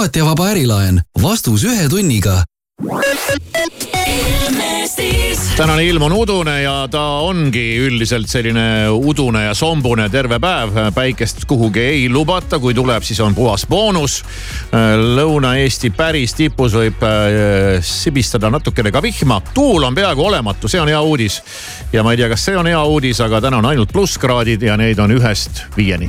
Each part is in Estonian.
bürokraatiavaba ärilaen, vastus ühe tunniga tänane ilm on udune ja ta ongi üldiselt selline udune ja sombune terve päev. päikest kuhugi ei lubata, kui tuleb, siis on puhas boonus. Lõuna-Eesti päris tipus võib äh, sibistada natukene ka vihma. tuul on peaaegu olematu, see on hea uudis. ja ma ei tea, kas see on hea uudis, aga täna on ainult plusskraadid ja neid on ühest viieni.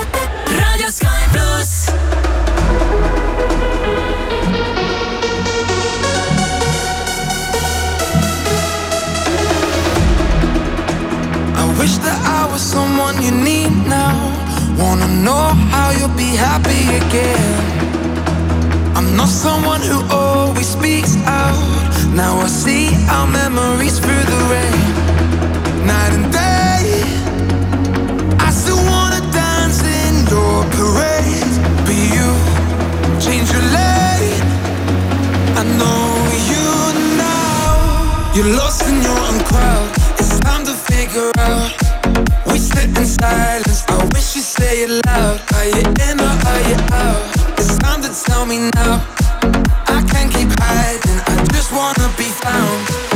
wish that I was someone you need now. Wanna know how you'll be happy again. I'm not someone who always speaks out. Now I see our memories through the rain. Night and day, I still wanna dance in your parade. Be you change your lane. I know you now. You're lost in your own crowd. Figure out. We sit in silence. I wish you say it loud. Are you in or are you out? It's time to tell me now. I can't keep hiding. I just wanna be found.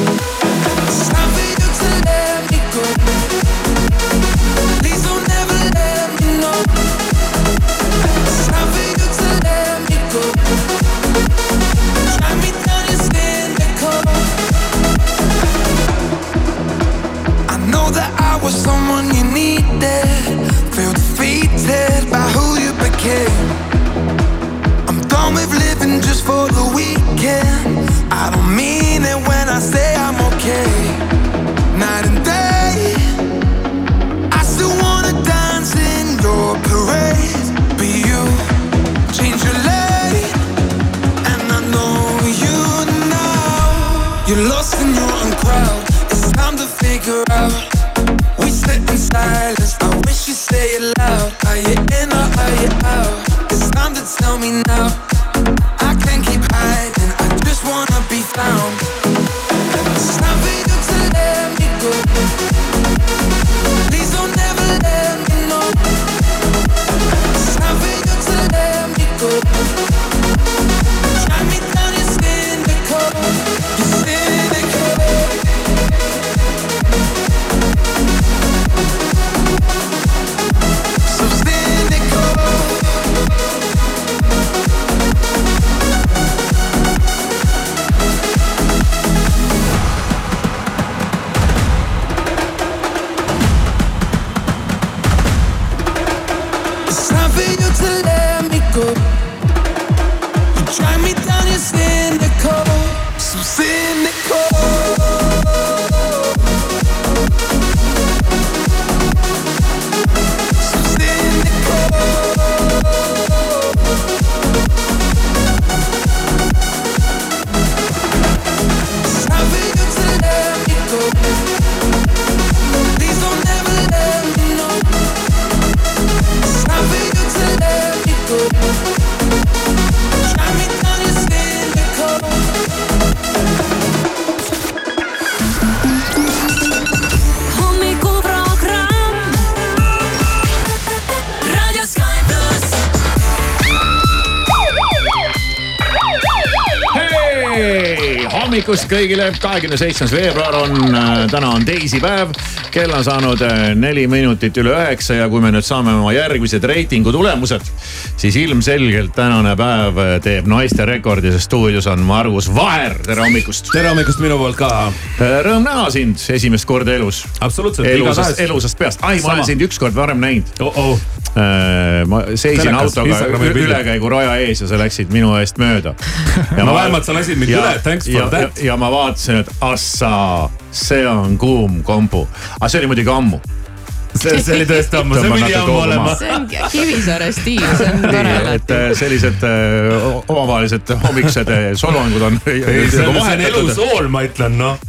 Hommikust kõigile, kahekümne seitsmes veebruar on, äh, täna on teisipäev. kell on saanud äh, neli minutit üle üheksa ja kui me nüüd saame oma järgmised reitingu tulemused, siis ilmselgelt tänane päev äh, teeb naiste rekordi, sest stuudios on Margus Vaher, tere hommikust. tere hommikust minu poolt ka. Rõõm näha sind esimest korda elus. absoluutselt. elusast, elusast peast, ai, ma olen sind ükskord varem näinud oh. -oh. Ma seisin Telekas, autoga ülekäiguraja ees ja sa läksid minu eest mööda. no vähemalt sa lasid mind üle, thanks for that. ja ma vaatasin, et assaa, see on kuum kombu. aga see oli muidugi ammu. see, see oli tõesti ammu, see pidi ammu olema see on Kivisaare stiil, see on tore et alati. äh, sellised äh, omavahelised hommikused äh, solvangud on ei, see on, see on vahetatud. elusool, ma ütlen, noh.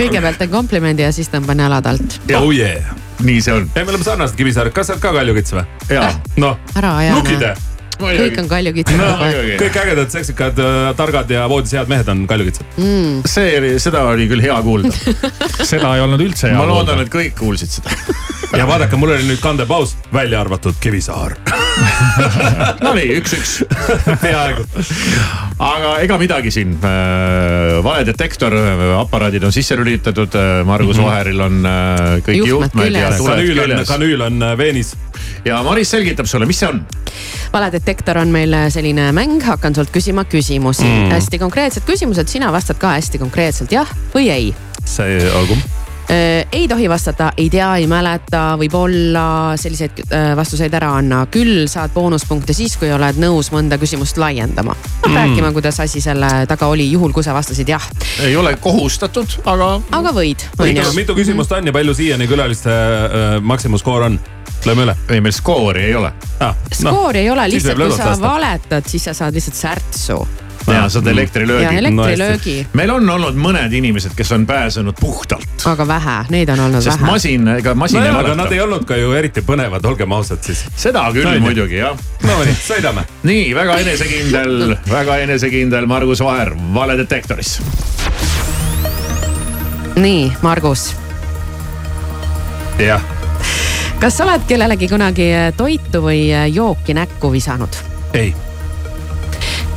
kõigepealt teen komplimendi ja siis tõmban jalad alt. oh yeah. nii see on ei, me oleme sarnased Kivisaarel, kas sa oled ka kaljukits või? ja noh, ära aja. nukide. kõik on kaljukitsid no kõik ägedad, seksikad, targad ja voodis head mehed on kaljukitsed. see oli, seda oli küll hea kuulda. seda ei olnud üldse hea ma loodan, et kõik kuulsid seda. ja vaadake, mul oli nüüd kandepaus, välja arvatud Kivisaar. Nonii, üks-üks. peaaegu. aga ega midagi siin, valedetektor, aparaadid on sisse lülitatud, Margus Mhm. Vaheril on äh, kõik Juhtmed juhtmed ja küljes. tuled kanüül on, küljes. kanüül on äh, veenis. ja Maris selgitab sulle, mis see on. valedetektor on meil selline mäng, hakkan sult küsima küsimusi mm.. hästi konkreetsed küsimused, sina vastad ka hästi konkreetselt jah või ei. see olgu. Ei tohi vastata ei tea, ei mäleta, võib-olla selliseid äh, vastuseid ära anna. küll saad boonuspunkte siis, kui oled nõus mõnda küsimust laiendama mm.. rääkima, kuidas asi selle taga oli, juhul kui sa vastasid jah, ei ole kohustatud, aga aga võid. mitu, mitu küsimust on ja palju siiani külaliste äh, maksimumskoor on? Lööme üle ei, meil skoori ei ole. ah,. skoori ei ole, lihtsalt kui sa valetad, siis sa saad lihtsalt särtsu ja saad elektrilöögi ja elektrilöögi, meil on olnud mõned inimesed, kes on pääsenud puhtalt, aga vähe, neid on olnud sest vähe. masin, ega masin ei nojah, aga nad valeta ei. olnud ka ju eriti põnevad, olgem ausad siis. seda küll Onju. muidugi jah. Nonii, sõidame. nii väga enesekindel, väga enesekindel Margus Vaher valedetektoris. nii, Margus, jah, kas sa oled kellelegi kunagi toitu või jooki näkku visanud? ei,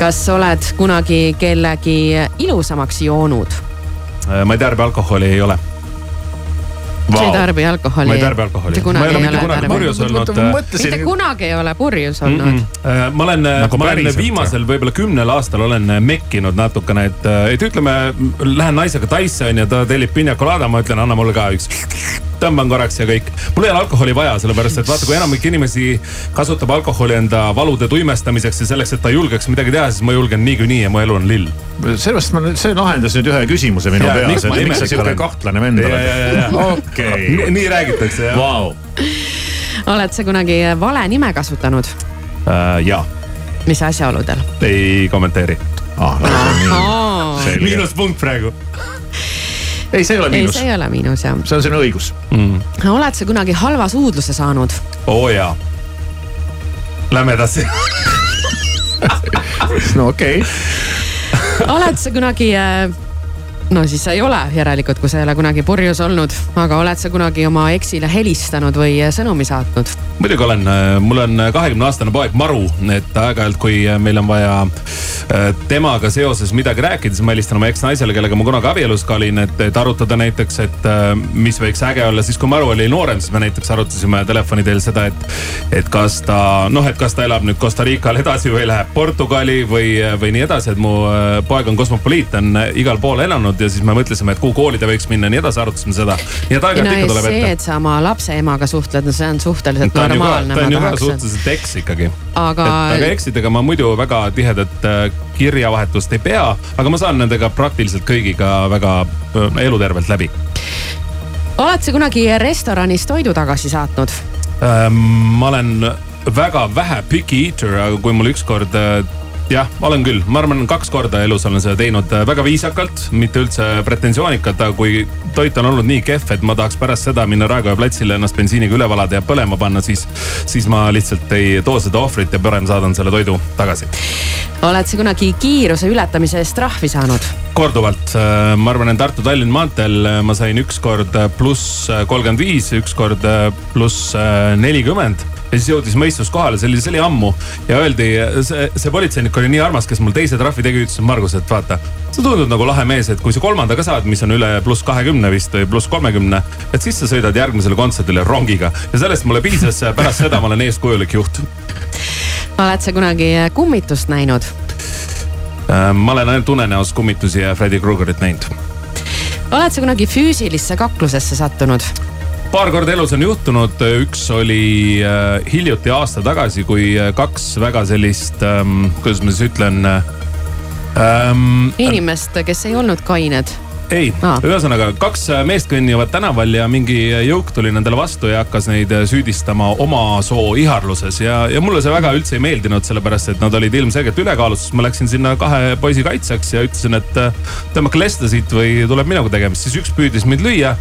kas sa oled kunagi kellegi ilusamaks joonud? Äh, ma ei tarbi alkoholi, ei ole. sa ei tarbi alkoholi? ma ei tarbi alkoholi. Mitte kunagi ma ei ole mitte ole kunagi purjus olnud. mitte mõtlesin, kunagi ei ole purjus olnud Mm -mm. ma olen Nagu ma olen viimasel võib-olla kümnel aastal olen mekkinud natukene, et, et ütleme, lähen naisega Taisse onju, ta tellib pina colada, ma ütlen, anna mulle ka üks. Tõmban korraks ja kõik. mul ei ole alkoholi vaja, sellepärast et vaata, kui enamik inimesi kasutab alkoholi enda valude tuimestamiseks ja selleks, et ta julgeks midagi teha, siis ma julgen niikuinii ja mu elu on lill. sellest ma, see lahendas nüüd ühe küsimuse minu peas, et miks sa olen? kahtlane vend oled okei, nii räägitakse jah vau, oled sa kunagi vale nime kasutanud? uh,? jaa, mis asjaoludel? ei kommenteeri. selge, miinuspunkt praegu ei, see ei ole ei, miinus see, ei ole miinus jah. see on sinu õigus. mm.. oled sa kunagi halva suudluse saanud? oo oh, jaa. Lähme edasi no okei okay., oled sa kunagi äh, no siis sa ei ole järelikult, kui sa ei ole kunagi purjus olnud, aga oled sa kunagi oma eksile helistanud või äh, sõnumi saatnud? muidugi olen, mul on kahekümne aastane poeg Maru, et aeg-ajalt, kui meil on vaja temaga seoses midagi rääkida, siis ma helistan oma eksnaisele, kellega ma kunagi abielus ka olin, et, et arutada näiteks, et mis võiks äge olla, siis kui Maru oli noorem, siis me näiteks arutasime telefoni teel seda, et, et kas ta noh, et kas ta elab nüüd Costa Rical edasi või läheb Portugali või, või nii edasi, et mu poeg on kosmopoliit, on igal pool elanud ja siis me mõtlesime, et kuhu kooli ta võiks minna ja nii edasi, arutasime seda. nii et no ja ikka tuleb see, ette et sa oma lapse emaga suhtled, no see on suhteliselt ta normaalne, ta on ju ka suhteliselt eks ikkagi. aga aga eksidega ma muidu väga tihedat äh, kirjavahetust ei pea, aga ma saan nendega praktiliselt kõigiga väga äh, elutervelt läbi. oled sa kunagi restoranis toidu tagasi saatnud? Ähm, ma olen väga vähe picky eater, aga kui mul ükskord äh, jah, olen küll, ma arvan, kaks korda elus olen seda teinud äh, väga viisakalt, mitte üldse pretensioonikalt, aga kui toit on olnud nii kehv, et ma tahaks pärast seda minna Raekoja platsile ennast bensiiniga üle valada ja põlema panna, siis, siis ma lihtsalt ei too seda ohvrit ja parem saadan selle toidu tagasi. oled sa kunagi kiiruse ületamise eest trahvi saanud? korduvalt, ma arvan, et Tartu-Tallinna maanteel äh, ma sain ükskord pluss kolmkümmend viis, ükskord äh, pluss nelikümmend ja siis jõudis mõistus kohale, see oli, see oli ammu ja öeldi, see, see politseinik oli nii armas, kes mul teise trahvi tegi, ütles Margus, et vaata. sa tundud nagu lahe mees, et kui sa kolmanda ka saad, mis on üle pluss kahekümne vist või pluss kolmekümne, et siis sa sõidad järgmisele kontserdile rongiga ja sellest mulle piisas, pärast seda ma olen eeskujulik juht. oled sa kunagi kummitust näinud? Äh, ma olen ainult unenäos kummitusi ja Freddy Kruegerit näinud oled sa kunagi füüsilisse kaklusesse sattunud? Paar korda elus on juhtunud, üks oli äh, hiljuti aasta tagasi, kui äh, kaks väga sellist ähm,, kuidas ma siis ütlen ähm,. inimest, kes ei olnud kained? ei Aa., ühesõnaga kaks äh, meest kõnnivad tänaval ja mingi jõuk tuli nendele vastu ja hakkas neid äh, süüdistama oma soo iharluses ja, ja mulle see väga üldse ei meeldinud, sellepärast et nad olid ilmselgelt ülekaalus. ma läksin sinna kahe poisi kaitseks ja ütlesin, et äh, tõmmake lesta siit või tuleb minuga tegemist, siis üks püüdis mind lüüa.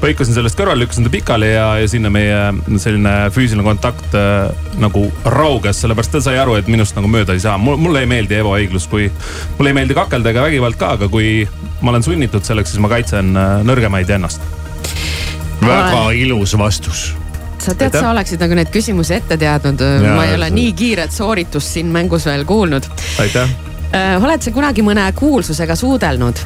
Põikasin sellest kõrvale, lükkasin ta pikali ja, ja sinna meie selline füüsiline kontakt äh, nagu rauges, sellepärast ta sai aru, et minust nagu mööda ei saa. mulle ei meeldi ebaõiglus, kui mulle ei meeldi kakelda ega vägivald ka, aga kui ma olen sunnitud selleks, siis ma kaitsen äh, nõrgemaid ja ennast. väga ilus vastus. sa tead, sa oleksid nagu neid küsimusi ette teadnud, Jaa, ma ei ole see- nii kiiret sooritust siin mängus veel kuulnud. aitäh. oled sa kunagi mõne kuulsusega suudelnud?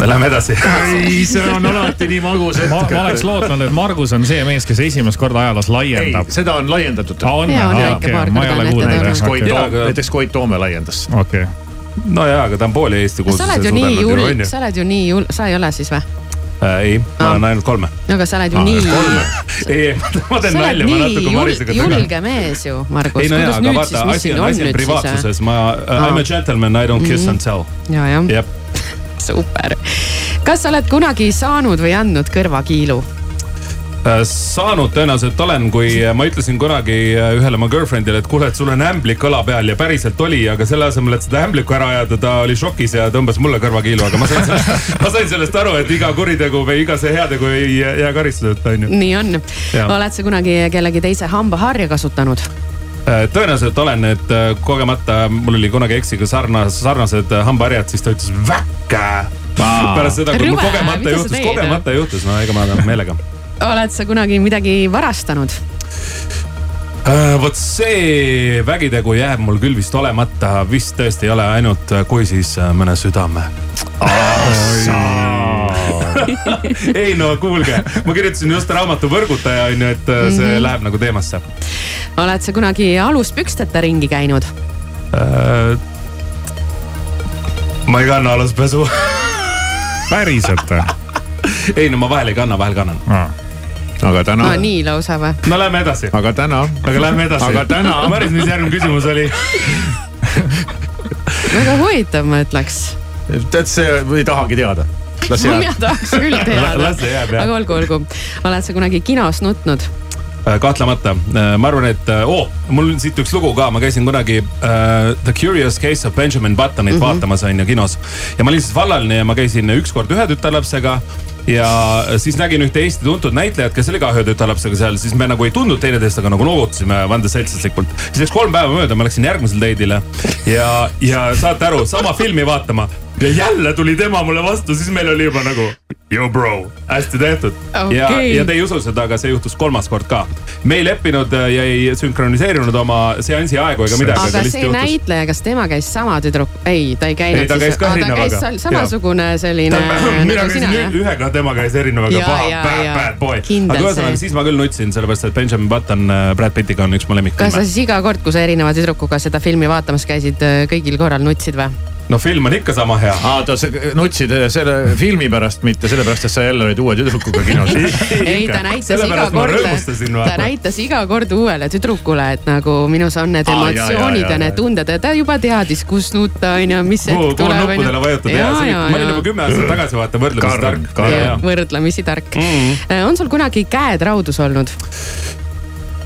ja. Lähme edasi. ei, see on alati nii magus ma, ma oleks lootnud, et Margus on see mees, kes esimest korda ajaloos laiendab., seda on laiendatud. aa on paar ma ei ole on kuulnud näiteks. Koit Toome, aga- näiteks Koit Toome laiendas. okei, no jaa, aga ta on pooli Eesti sa oled ju nii onju. sa oled ju nii julge, sa ei ole siis või? ei, ma olen ainult kolme. no aga sa oled ju nii, ei, ei, ma teen nalja, ma natuke Marisega taga. julge mees ju, Margus. ei no jaa, aga vaata asi on, asi on privaatsuses, ma uh,, I m a gentleman, I don't kiss and tell. ja, jah, jep, super. kas sa oled kunagi saanud või andnud kõrvakiilu? Äh, saanud tõenäoliselt olen, kui ma ütlesin kunagi äh, ühele oma girlfriend'ile, et kuule, et sul on ämblik õla peal ja päriselt oli, aga selle asemel, et seda ämblikku ära ajada, ta oli šokis ja tõmbas mulle kõrvakiilu, aga ma sain sellest, ma sain sellest aru, et iga kuritegu või iga see heategu ei jää karistuseta, onju. nii on. Oled sa kunagi kellegi teise hambaharja kasutanud? Äh, tõenäoliselt olen, et äh, kogemata mul oli kunagi eksiga sarnas, sarnased äh, hambaharjad, siis ta ütles väkke. pärast seda, kui mul Rõve, kogemata juhtus, kogemata juhtus, no ega ma meelega. oled sa kunagi midagi varastanud? Vot see vägitegu jääb mul küll vist olemata, vist tõesti ei ole ainult, kui siis mõne südame. ei no kuulge, ma kirjutasin just raamatu Võrgutaja onju, et äh, see Mhm. läheb nagu teemasse oled sa kunagi aluspüksteta ringi käinud? äh,. ma ei kanna aluspesu. päriselt või? ei no ma vahel ei kanna, vahel kannan. aga täna no,, nii lausa või? no lähme edasi, aga täna, aga lähme edasi. Aga täna- Maris, mis järgmine küsimus oli? väga huvitav, ma ütleks. tead see, või ei tahagi teada. Las mina tahaks küll teada aga olgu, olgu. oled sa kunagi kinos nutnud? Äh, kahtlemata, ma arvan, et oo oh,, mul on siit üks lugu ka, ma käisin kunagi uh, The Curious Case of Benjamin Buttonit mm -hmm. vaatamas on ju kinos. ja ma olin siis vallaline ja ma käisin ükskord ühe tütarlapsega ja siis nägin ühte Eesti tuntud näitlejat, kes oli ka ühe tütarlapsega seal, siis me nagu ei tundnud teineteist, aga nagu noogutasime vandeseltslaslikult. siis läks kolm päeva mööda, ma läksin järgmisele date'ile ja, ja saate aru, sama filmi vaatama ja jälle tuli tema mulle vastu, siis meil oli juba nagu yo bro, hästi tehtud okay.. ja, ja te ei usu seda, aga see juhtus kolmas kord ka. me ei leppinud äh, ja ei sünkroniseerinud oma seansi aegu ega midagi, aga see näitleja, kas tema käis sama tüdruk, ei, ta ei käinud Ei, ta käis ka erinevaga. samasugune selline mina nagu käisin ühega, tema käis erinevaga, paha, bad, bad boy. Aga ühesõnaga, siis ma küll nutsin, sellepärast et Benjamin Button äh, Brad Pittiga on üks mu kas sa lemmikfilme. siis iga kord, kui sa erineva tüdrukuga seda filmi vaatamas käisid, kõigil korral nutsid või? No film on ikka sama hea. oota, sa nutsid selle filmi pärast, mitte sellepärast, et sa jälle olid uue tüdrukuga kinos. ei, ta näitas iga kord, ta näitas iga kord uuele tüdrukule, et nagu minus on need Aa, emotsioonid ja need tunded ja ta juba teadis, kus nutta on ju, mis kuhu, hetk kuhu tuleb. nuppudele vajutada ja see oli, ma olin juba kümme aastat tagasi vaata võrdlemisi tark. võrdlemisi tark Mm. mm.. on sul kunagi käed raudus olnud?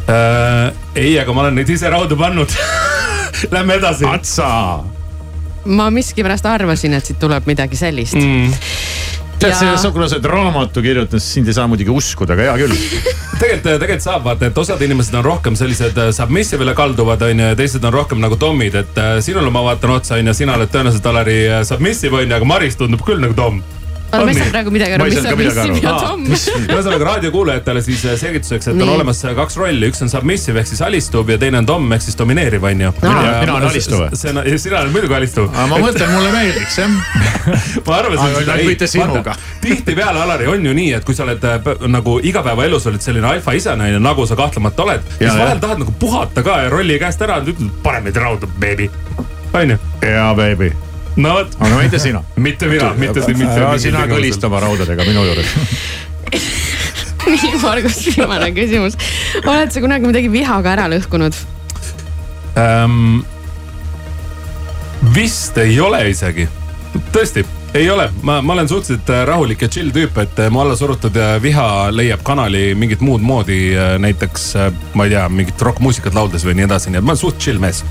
Äh, ei, aga ma olen neid ise raudu pannud. Lähme edasi Atsa. Ma miskipärast arvasin, et siit tuleb midagi sellist mm.. tead, Ja- see, oled raamatu kirjutanud, siis sind ei saa muidugi uskuda, aga hea küll. tegelikult, tegelikult saab vaata, et osad inimesed on rohkem sellised äh, submissive'ile kalduvad, onju, ja teised on rohkem nagu Tomid, et äh, sinule ma vaatan otsa, onju, sina oled tõenäoliselt Alari äh, submissive, onju, aga Maris tundub küll nagu Tom. oota, ma ei saa praegu midagi aru, ei mis on. Missiv ja Aa, Tom? ühesõnaga raadiokuulajatele siis äh, selgituseks, et on Nii. olemas äh, kaks rolli, üks on submissive ehk siis alistuv ja teine on Dom ehk siis domineeriv, onju. Mina- mina olen alistuv on, sina oled muidugi alistuv. aga ma mõtlen, mulle meeldiks jah. ma arvasin Aga seda, mitte sinuga. tihtipeale, Alari, on ju nii, et kui sa oled äh, nagu igapäevaelus oled selline alfaisane ja nagu sa kahtlemata oled, siis Ja, vahel tahad nagu puhata ka ja rolli käest ära ütled pane meid raudu, beebi. on ju, jaa, baby. No vot, aga mitte sina. mitte mina, mitte, mitte. sina kõlista oma raudadega minu juures. nii, Margus, viimane küsimus. oled sa kunagi midagi vihaga ära lõhkunud? ähm,. vist ei ole isegi, tõesti, ei ole, ma, ma olen suhteliselt äh, rahulik ja chill tüüp, et äh, mu alla surutud äh, viha leiab kanali mingit muud moodi. näiteks ma ei tea, mingit rokkmuusikat lauldes või nii edasi, nii et ma olen suht chill mees.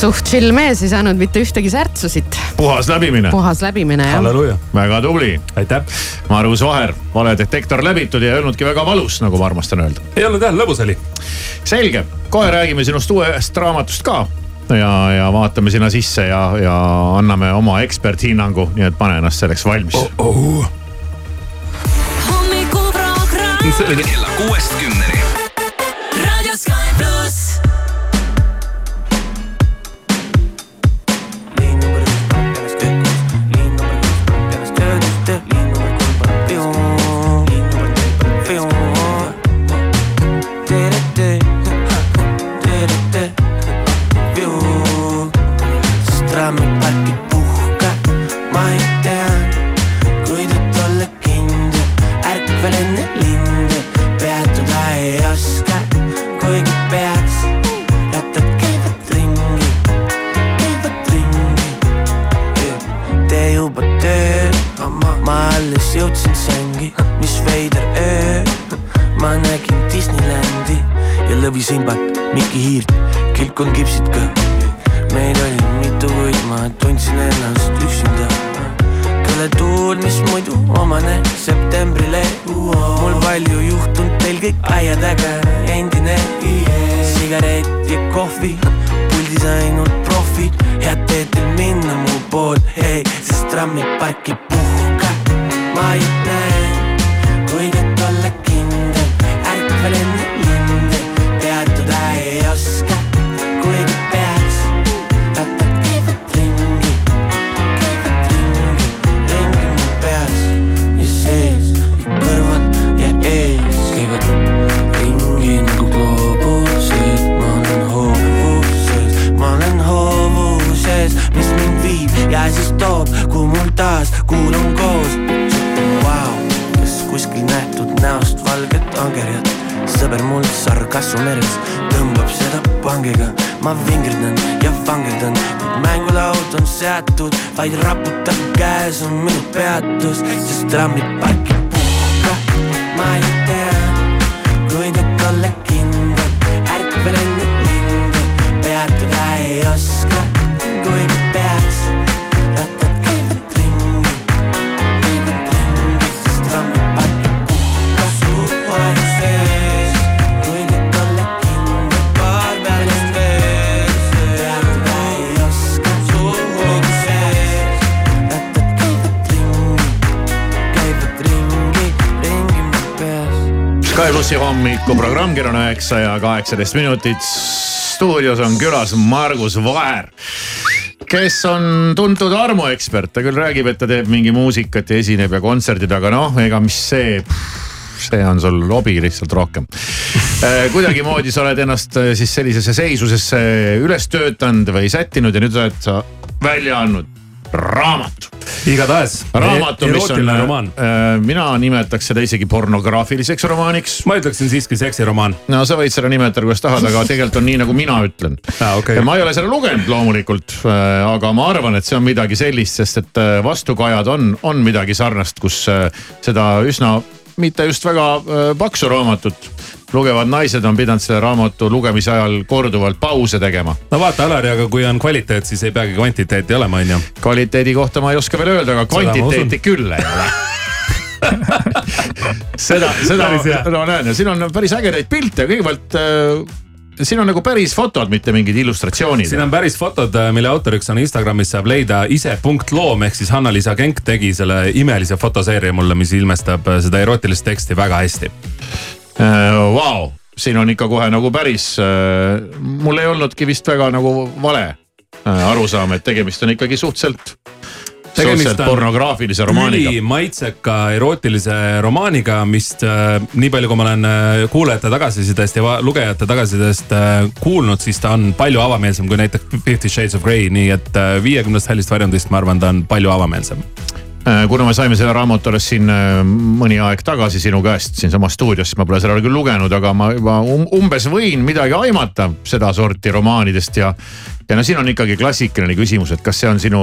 Suht chill mees, ei saanud mitte ühtegi särtsusit. puhas läbimine. puhas läbimine jah. halleluuja. väga tubli. aitäh. Margus Vaher, valedetektor läbitud ja ei olnudki väga valus, nagu ma armastan öelda. ei olnud jah, lõbus oli. selge, kohe räägime sinust uuest raamatust ka ja, ja vaatame sinna sisse ja, ja anname oma eksperthinnangu, nii et pane ennast selleks valmis oh,. Oh. hommikuprogramm kella kuuest kümneni. Mängulaud on seatud, vaid raputab käes on minu peatus, sest trammipark ei plussi hommikuprogramm kell on üheksa ja kaheksateist minutit. stuudios on külas Margus Vaher kes on tuntud armuekspert, ta küll räägib, et ta teeb mingi muusikat ja esineb ja kontserdid, aga noh, ega mis see, see on sul hobi lihtsalt rohkem. kuidagimoodi sa oled ennast äh, siis sellisesse seisusesse üles töötanud või sättinud ja nüüd oled sa välja andnud raamatu. igatahes. raamatu, mis on erootiline romaan., mina nimetaks seda isegi pornograafiliseks romaaniks. ma ütleksin siiski seksiromaan. no sa võid seda nimetada, kuidas tahad, aga tegelikult on nii, nagu mina ütlen Ah, okay.. ma ei ole seda lugenud loomulikult, aga ma arvan, et see on midagi sellist, sest et äh, vastukajad on, on midagi sarnast, kus äh, seda üsna mitte just väga äh, paksu raamatut lugevad naised on pidanud selle raamatu lugemise ajal korduvalt pause tegema. no vaata, Alari, aga kui on kvaliteet, siis ei peagi kvantiteeti olema, on ju. kvaliteedi kohta ma ei oska veel öelda, aga kvantiteeti küll ei ole. seda, seda no näen, siin on päris ägedaid pilte, kõigepealt äh, siin on nagu päris fotod, mitte mingid illustratsioonid siin. on päris fotod, mille autoriks on Instagramis saab leida ise punkt loom ehk siis Hanna-Liisa Kenk tegi selle imelise fotoseeria mulle, mis ilmestab äh, seda erootilist teksti väga hästi. Vau, siin on ikka kohe nagu päris, mul ei olnudki vist väga nagu vale äh, arusaam, et tegemist on ikkagi suhteliselt, suhteliselt pornograafilise romaaniga. maitseka erootilise romaaniga, mis äh, nii palju, kui ma olen äh, kuulajate tagasisidest ja lugejate tagasisidest äh, kuulnud, siis ta on palju avameelsem kui näiteks Fifty Shades of Grey, nii et äh, viiekümnest hällist varjundist, ma arvan, ta on palju avameelsem. Äh, kuna me saime selle raamatu alles siin äh, mõni aeg tagasi sinu käest siinsamas stuudios, siis ma pole seda küll lugenud, aga ma juba um, umbes võin midagi aimata sedasorti romaanidest ja ja no siin on ikkagi klassikaline küsimus, et kas see on sinu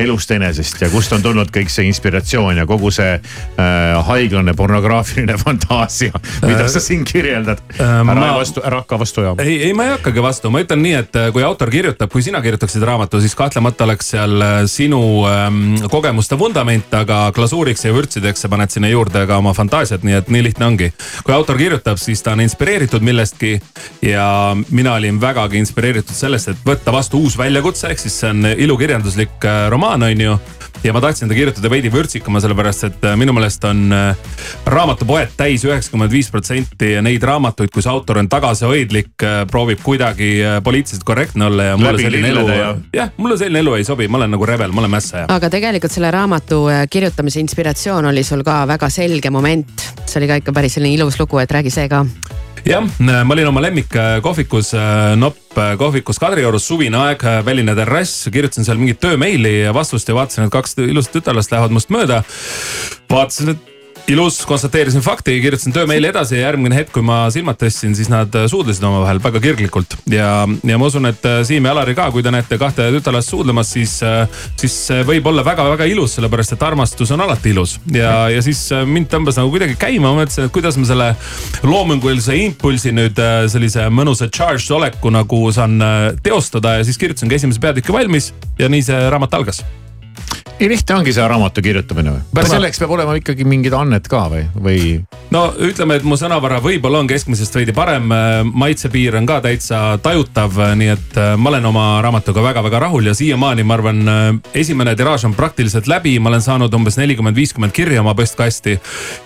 elust enesest ja kust on tulnud kõik see inspiratsioon ja kogu see äh, haiglane pornograafiline fantaasia, mida sa siin kirjeldad äh,. ära ma- vastu, ära hakka vastu ajama. ei, ei ma ei hakkagi vastu, ma ütlen nii, et äh, kui autor kirjutab, kui sina kirjutaksid raamatu, siis kahtlemata oleks seal äh, sinu ähm, kogemuste vundament, aga glasuuriks ja vürtsideks sa paned sinna juurde ka oma fantaasiat, nii et nii lihtne ongi. kui autor kirjutab, siis ta on inspireeritud millestki ja mina olin vägagi inspireeritud sellest, et võtta vastu uus väljakutse, ehk siis see on ilukirjanduslik äh, romaan, on ju ja ma tahtsin ta kirjutada veidi vürtsikama, sellepärast et äh, minu meelest on äh, raamatupoed täis üheksakümmend viis protsenti neid raamatuid, kus autor on tagasihoidlik, proovib kuidagi poliitiliselt korrektne olla ja mulle Läbi selline elu jah, mulle selline elu ei sobi, ma olen nagu rebel, ma olen mässaja. aga tegelikult selle raamatu kirjutamise inspiratsioon oli sul ka väga selge moment. see oli ka ikka päris selline ilus lugu, et räägi see ka. Jah, ma olin oma lemmikkohvikus, Nopp äh, kohvikus Kadriorus, suvine aeg, väline terrass, kirjutasin seal mingit töömeili ja vastust ja vaatasin, et kaks ilusat tütarlast lähevad must mööda. vaatasin, et ilus, konstateerisin fakti, kirjutasin töömeili edasi ja järgmine hetk, kui ma silmad tõstsin, siis nad suudlesid omavahel väga kirglikult. ja, ja ma usun, et äh, Siim ja Alari ka, kui te näete kahte tütarlast suudlemas, siis, siis see võib olla väga-väga ilus, sellepärast et armastus on alati ilus. ja, ja siis äh, mind tõmbas nagu kuidagi käima, ma mõtlesin, et kuidas ma selle loomingulise impulsi nüüd äh, sellise mõnusa charged oleku nagu saan äh, teostada ja siis kirjutasingi esimese peatüki valmis ja nii see raamat algas nii lihtne ongi see raamatu kirjutamine või? kas selleks peab olema ikkagi mingid anned ka või, või? no ütleme, et mu sõnavara võib-olla on keskmisest veidi parem, maitsepiir on ka täitsa tajutav, nii et äh, ma olen oma raamatuga väga-väga rahul ja siiamaani ma arvan, esimene tiraaž on praktiliselt läbi, ma olen saanud umbes nelikümmend, viiskümmend kirja oma postkasti.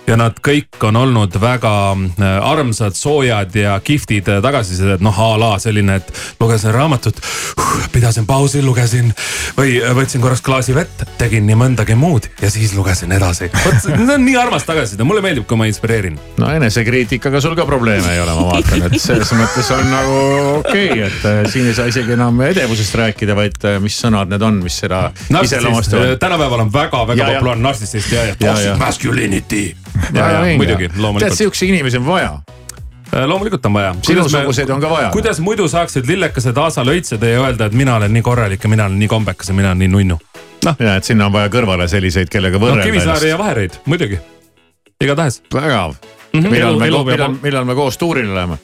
ja nad kõik on olnud väga äh, armsad, soojad ja kihvtid tagasisided, noh a la selline, et lugesin raamatut, pidasin pausi, lugesin või võtsin korraks klaasi vett, tegin nii mõndagi muud ja siis lugesin edasi. vot see on nii armas tagasiside, mulle meeldib, kui ma inspireerin. no enesekriitikaga sul ka probleeme ei ole, ma vaatan, et selles mõttes on nagu okei okay,, et äh, siin ei saa isegi enam edevusest rääkida, vaid äh, mis sõnad need on, mis seda iseloomustavad. tänapäeval on väga-väga populaarne narcissist ja, ja toxic masculinity. Ja, ja, muidugi, tead, loomulikult. siukseid inimesi on vaja. loomulikult on vaja. sinusuguseid on ka vaja. kuidas muidu saaksid lillekesed Aasa lõitseda ja öelda, et mina olen nii korralik ja mina olen nii kombekas ja mina olen nii nunnu. Noh, ja et sinna on vaja kõrvale selliseid, kellega no võrrelda Kivisaari ja Vahereid, muidugi. igatahes. vägev. Mhm. millal Elu- me, millal millal me koos tuurile läheme?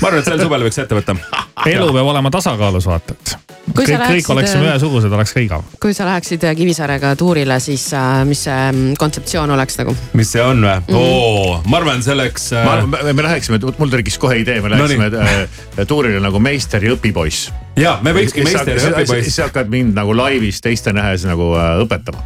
ma arvan, et sel suvel võiks ette võtta. elu peab olema tasakaalus, vaata, et Kui sa kõik, kõik läheksid, oleksime äh, ühesugused, oleks ka igav. kui sa läheksid äh, Kivisaarega tuurile, siis äh, mis see mm, kontseptsioon oleks nagu? mis see on või? oo, ma arvan, selleks äh, ma arvan, me, me läheksime, mul tekkis kohe idee, me läheksime äh, tuurile nagu meister ja õpipoiss. Ja me võikski meister ja õpipoiss. siis hakkad mind nagu laivis teiste nähes nagu äh, õpetama.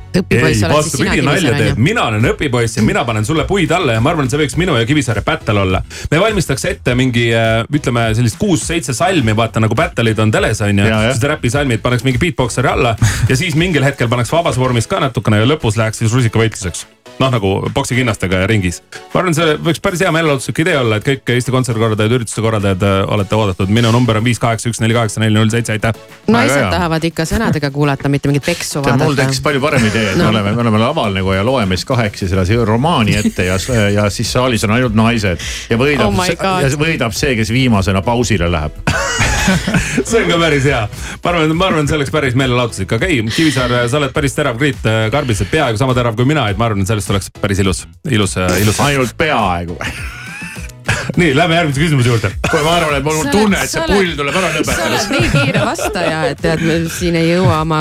vastupidi, nalja teed, mina olen õpipoiss ja mina panen sulle puid alla ja ma arvan, et see võiks minu ja Kivisaare battle olla. me valmistaks ette mingi äh, ütleme sellist kuus-seitse salmi, vaata nagu battle'id on teles on ju. Siis räpisalmid paneks mingi beatboxeri alla ja siis mingil hetkel paneks vabas vormis ka natukene ja lõpus läheks siis rusikavõitluseks. Noh, nagu poksikinnastega ringis. ma arvan, see võiks päris hea meelelahutuslik idee olla, et kõik Eesti kontserdikorraldajad, ürituste korraldajad äh, olete oodatud. minu number on viis kaheksa üks neli kaheksa neli null seitse, aitäh. naised tahavad ikka sõnadega kuulata, mitte mingit peksu tead, mul vaadata tekkis. palju parem idee, et me No. oleme, me oleme laval nagu ja loeme siis kahekesi selle romaani ette ja, ja siis saalis on ainult naised. ja võidab Oh ja võidab see, kes viimasena pausile läheb. see on ka päris hea. ma arvan, ma arvan, see oleks päris meelelahutuslik, aga ei, Kivisaar, sa oled päris terav kriit karbis, et peaaegu sama terav kui mina, et ma arvan, et sellest oleks päris ilus, ilus, ilus. ainult peaaegu nii, lähme järgmise küsimuse juurde. kui ma arvan, et mul on tunne, et see pull tuleb ära sa lõpetada oled nii kiire vastaja, et tead, me siin ei jõua oma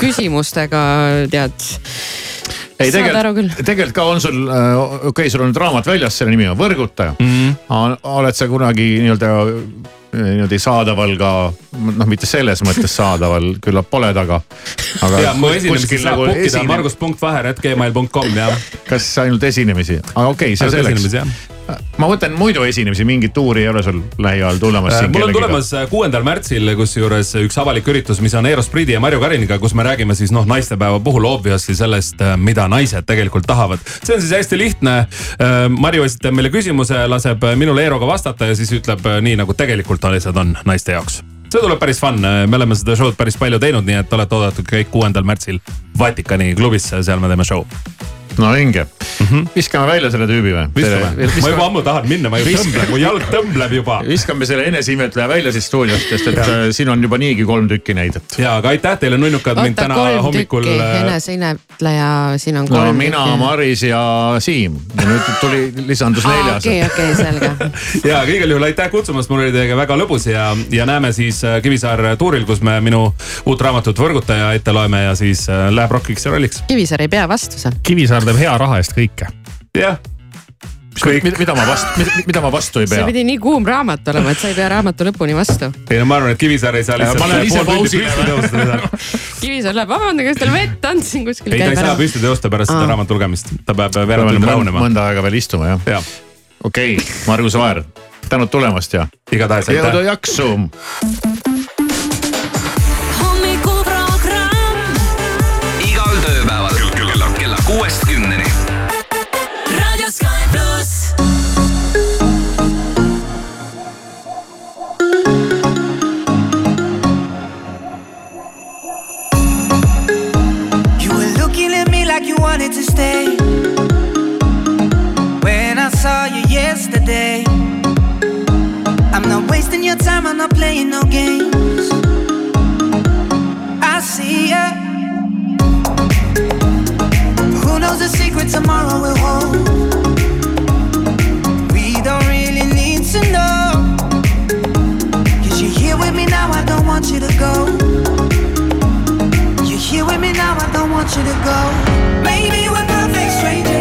küsimustega, tead. ei tegelikult, tegelikult ka on sul, okei okay,, sul on nüüd raamat väljas, selle nimi on Võrgutaja mm. -hmm. oled sa kunagi nii-öelda niimoodi saadaval ka, noh, mitte selles mõttes saadaval, küllap oled, aga. ja mu esinemisi saab nagu book ida esine- margus.vaher.gmail.com ja. kas ainult esinemisi, aga okei okay,, see selleks. ma mõtlen muidu esinemisi, mingit tuuri ei ole sul lähiajal tulemas Äh, mul on tulemas äh, kuuendal märtsil kusjuures üks avalik üritus, mis on Eero Spridi ja Marju Kariniga, kus me räägime siis noh, naistepäeva puhul obviously sellest, mida naised tegelikult tahavad. see on siis hästi lihtne. Marju esitab meile küsimuse, laseb minul Eeroga vastata ja siis ütleb äh, nii nagu tegelikult asjad on naiste jaoks. See tuleb päris fun, me oleme seda show'd päris palju teinud, nii et olete oodatud kõik kuuendal märtsil Vatikani klubisse, seal me teeme show. No vinge mm, -hmm. viskame välja selle tüübi või? viskame, ma juba ammu tahan minna, ma ju tõmblen, mu jalg tõmbleb juba. viskame selle eneseimetleja välja siit stuudiost, sest et ja. Äh, siin on juba niigi kolm tükki neid. ja, aga aitäh teile, nunnukad, mind täna hommikul. Äh, eneseimetleja, siin on kolm no, mina, Maris ja Siim ja nüüd tuli, lisandus neljas. okei, okei, selge. ja, aga igal juhul aitäh kutsumast, mul oli teiega väga lõbus ja, ja näeme siis äh, Kivisaar tuuril, kus me minu uut raamatut Võrgutaja ette loeme ja siis läheb rockiks ja rolliks. Kivisaar ei pea vastu seal. Kivisaar teeb hea raha eest kõike. jah kõik. mida ma vastu, mida ma vastu ei pea? see pidi nii kuum raamat olema, et sa ei pea raamatu lõpuni vastu. ei no ma arvan, et Kivisaar ei saa lihtsalt. ma lähen ise pausile. Kivisaar läheb, vabandage, kas teil vett on siin kuskil? ei, ta ei saa püsti tõusta pärast seda raamatu lugemist, ta peab tundi rahunema. mõnda aega veel istuma jah ja. ja.. okei okay,, Margus Vaher, tänud tulemast ja. igatahes aitäh. jõudu jaksu. Stay. When I saw you yesterday, I'm not wasting your time, I'm not playing no games. I see ya. Who knows the secret tomorrow will hold? We don't really need to know. Cause you're here with me now, I don't want you to go. Want you to go. Maybe we're perfect strangers,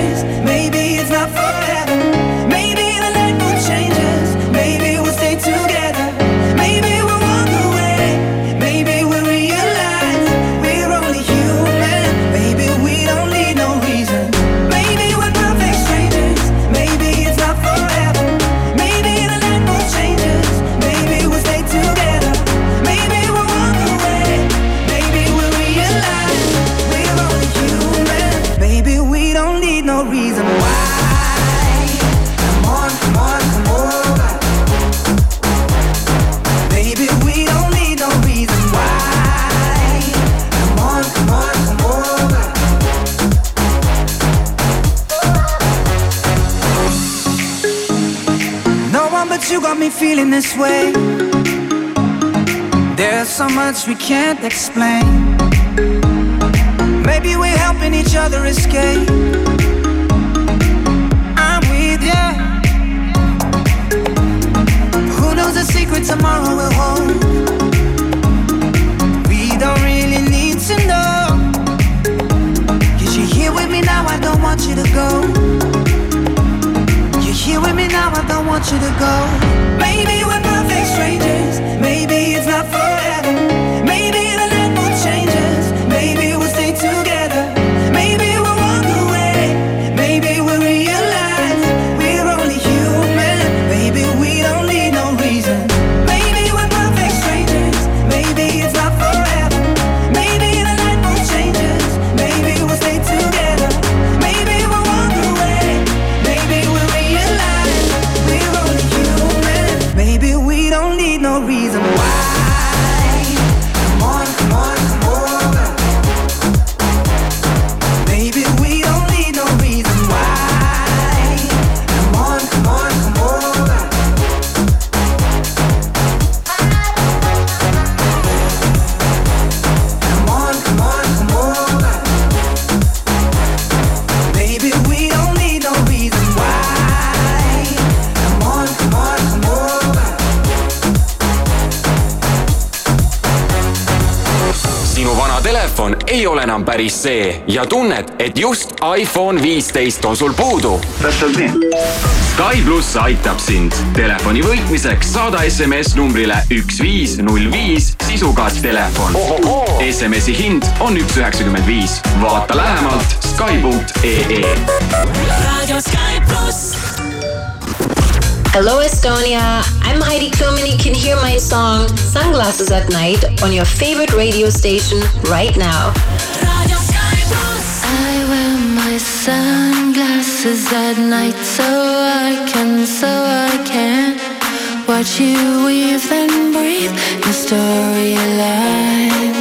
feeling this way. There's so much we can't explain. Maybe we're helping each other escape. I'm with ya. Who knows the secret tomorrow will hold? We don't really need to know. Cause you're here with me now, I don't want you to go. You're here with me now, I don't want you to go. Maybe we're perfect strangers, maybe it's not päris see ja tunned, et just iPhone viisteist on sul puudu. täpselt nii. Sky pluss aitab sind. Telefoni võitmiseks saada SMS numbrile üks viis null viis sisuga telefon. SMS-i hind on üks üheksakümmend viis. vaata lähemalt Sky.ee. raadio Sky pluss. Hello, Estonia. I'm Heidi Klum, and you can hear my song Sunglasses at Night on your favorite radio station right now. Sunglasses at night so I can, so I can watch you weave and breathe in storylines. I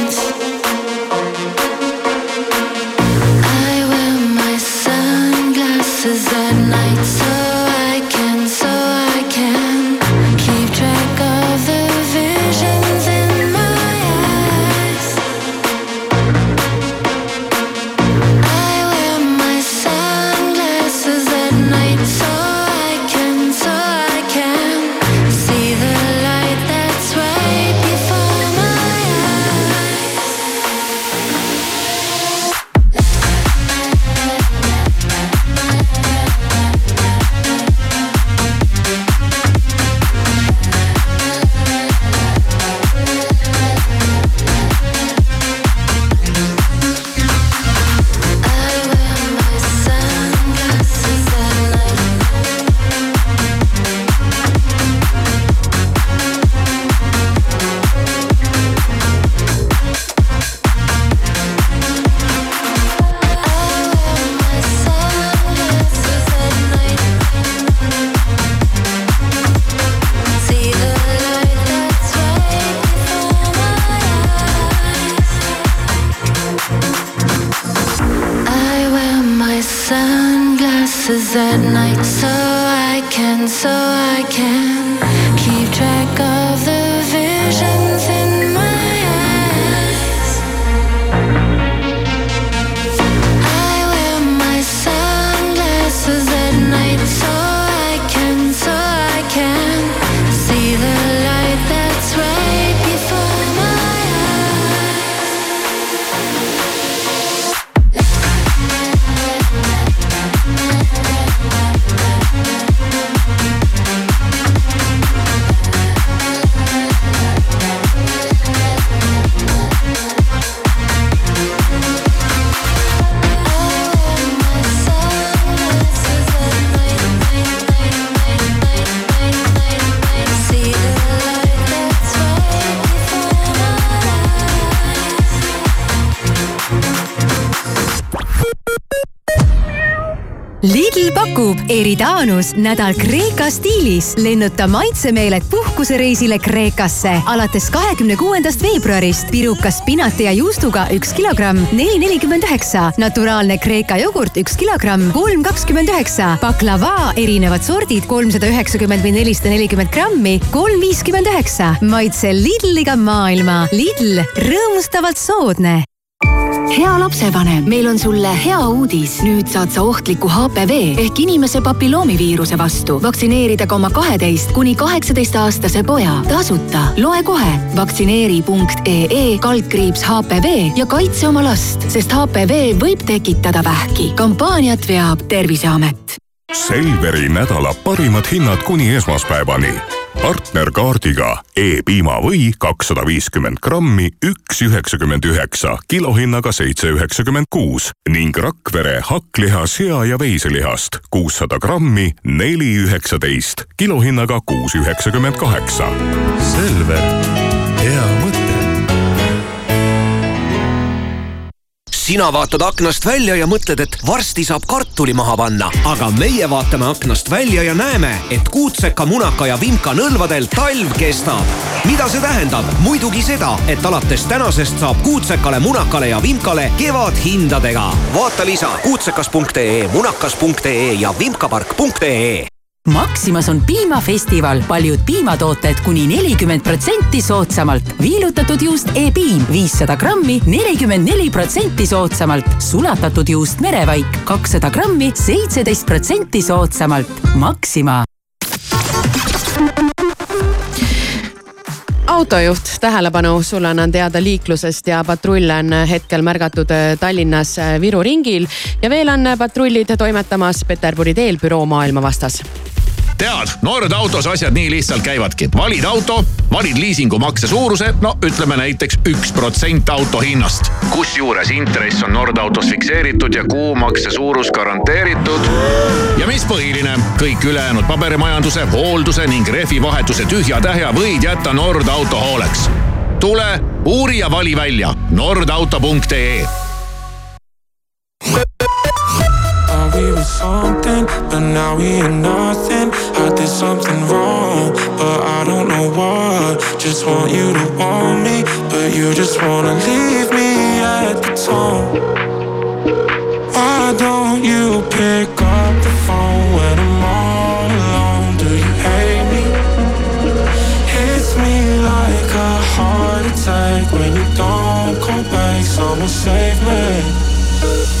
Lidl pakub Eridanus nädal Kreeka stiilis. lennuta maitsemeeled puhkusereisile Kreekasse alates kahekümne kuuendast veebruarist. pirukas spinati ja juustuga üks kilogramm, neli nelikümmend üheksa. naturaalne Kreeka jogurt üks kilogramm, kolm kakskümmend üheksa. baklava erinevad sordid kolmsada üheksakümmend või nelisada nelikümmend grammi, kolm viiskümmend üheksa. maitse Lidliga maailma. Lidl, rõõmustavalt soodne hea lapsevanem, meil on sulle hea uudis. nüüd saad sa ohtliku HPV ehk inimese papilloomiviiruse vastu vaktsineerida ka oma kaheteist kuni kaheksateist aastase poja tasuta. loe kohe vaktsineeri.ee kaldkriips HPV ja kaitse oma last, sest HPV võib tekitada vähki. kampaaniat veab Terviseamet. Selveri nädala parimad hinnad kuni esmaspäevani. partnerkaardiga E-piimavõi kakssada viiskümmend grammi, üks üheksakümmend üheksa, kilohinnaga seitse üheksakümmend kuus ning Rakvere hakkliha, sea ja veiselihast kuussada grammi, neli üheksateist, kilohinnaga kuus üheksakümmend kaheksa. Selver, hea sina vaatad aknast välja ja mõtled, et varsti saab kartuli maha panna, aga meie vaatame aknast välja ja näeme, et kuutseka, munaka ja vimka nõlvadel talv kestab. mida see tähendab? muidugi seda, et alates tänasest saab kuutsekale, munakale ja vimkale kevadhindadega. vaata lisa kuutsekas.ee, munakas.ee ja vimkapark.ee Maximas on piimafestival, paljud piimatooted kuni nelikümmend protsenti soodsamalt. viilutatud juust E-piim viissada grammi, nelikümmend neli protsenti soodsamalt. sulatatud juust Merevaik kakssada grammi, seitseteist protsenti soodsamalt. Maxima. autojuht, tähelepanu, sulle annan teada liiklusest ja patrulle on hetkel märgatud Tallinnas Viru ringil ja veel on patrullid toimetamas Peterburi teel büroo Maailma vastas tead, Nord autos asjad nii lihtsalt käivadki. valid auto, valid liisingumakse suuruse, no ütleme näiteks üks protsent auto hinnast. kusjuures intress on Nord autos fikseeritud ja kuumakse suurus garanteeritud. ja mis põhiline, kõik ülejäänud paberimajanduse, hoolduse ning rehvivahetuse tühja-tähja võid jätta Nord auto hooleks. tule, uuri ja vali välja nordauto.ee Were something, but now we ain't nothing. I did something wrong, but I don't know what. Just want you to want me, but you just wanna leave me at the tone. Why don't you pick up the phone when I'm all alone? Do you hate me? Hits me like a heart attack when you don't come back. Someone save me.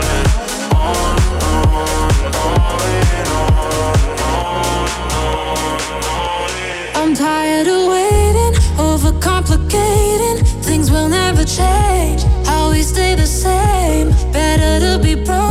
tired of waiting, overcomplicating. Things will never change. How we stay the same. Better to be broken,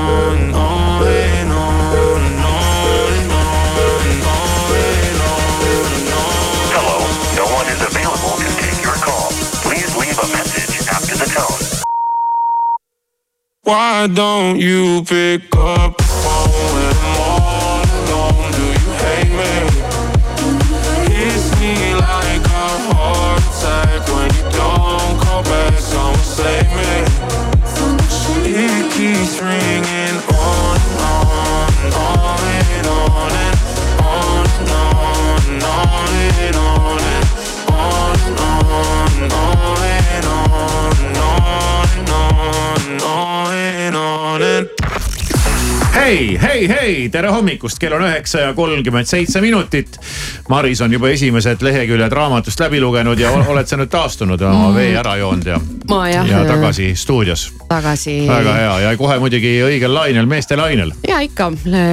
Why don't you pick up hei, hei, hei, tere hommikust, kell on üheksa ja kolmkümmend seitse minutit. Maris on juba esimesed leheküljed raamatust läbi lugenud ja ol- oled sa nüüd taastunud oma Mm. vee ära joonud ja, ma jah. ja tagasi stuudios. tagasi. väga hea ja kohe muidugi õigel lainel, meeste lainel. ja ikka,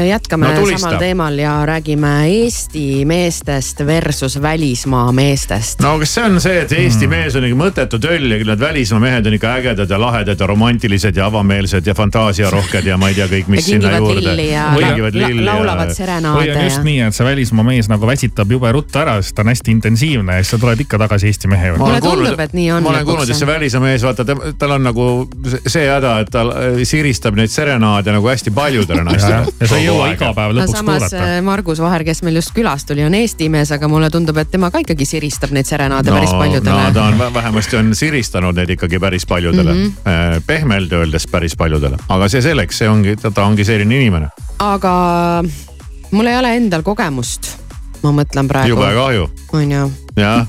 jätkame No tulista. samal teemal ja räägime Eesti meestest versus välismaa meestest. no kas see on see, et Eesti mm. mees on ikka mõttetu töll ja need välismaa mehed on ikka ägedad ja lahedad ja romantilised ja avameelsed ja fantaasiarohked ja ma ei tea kõik, mis Ja sinna kingivad juurde. lilli ja laulavad serenaade või on just ja- nii, et see välismaa mees nagu väsitab jube ruttu ära, sest ta on hästi intensiivne ja siis sa tuled ikka tagasi Eesti mehe juurde. mulle tundub, et nii on. ma olen kuulnud, et see välismaa mees, vaata, tal on nagu see häda, et ta äh, siristab neid serenaade nagu hästi paljudele naistele. ja sa ei jõua iga päev no lõpuks samas kuulata. äh, Margus Vaher, kes meil just külas tuli, on Eesti mees, aga mulle tundub, et tema ka ikkagi siristab neid serenaade päris paljudele no ta on vä- vähemasti on siristanud neid ikkagi päris paljudele mm. -hmm. pehmelt öeldes päris paljudele, aga see selleks, see ongi, ta ongi selline inimene. aga mul ei ole endal kogemust. ma mõtlen praegu. jube kahju, on ju, jah.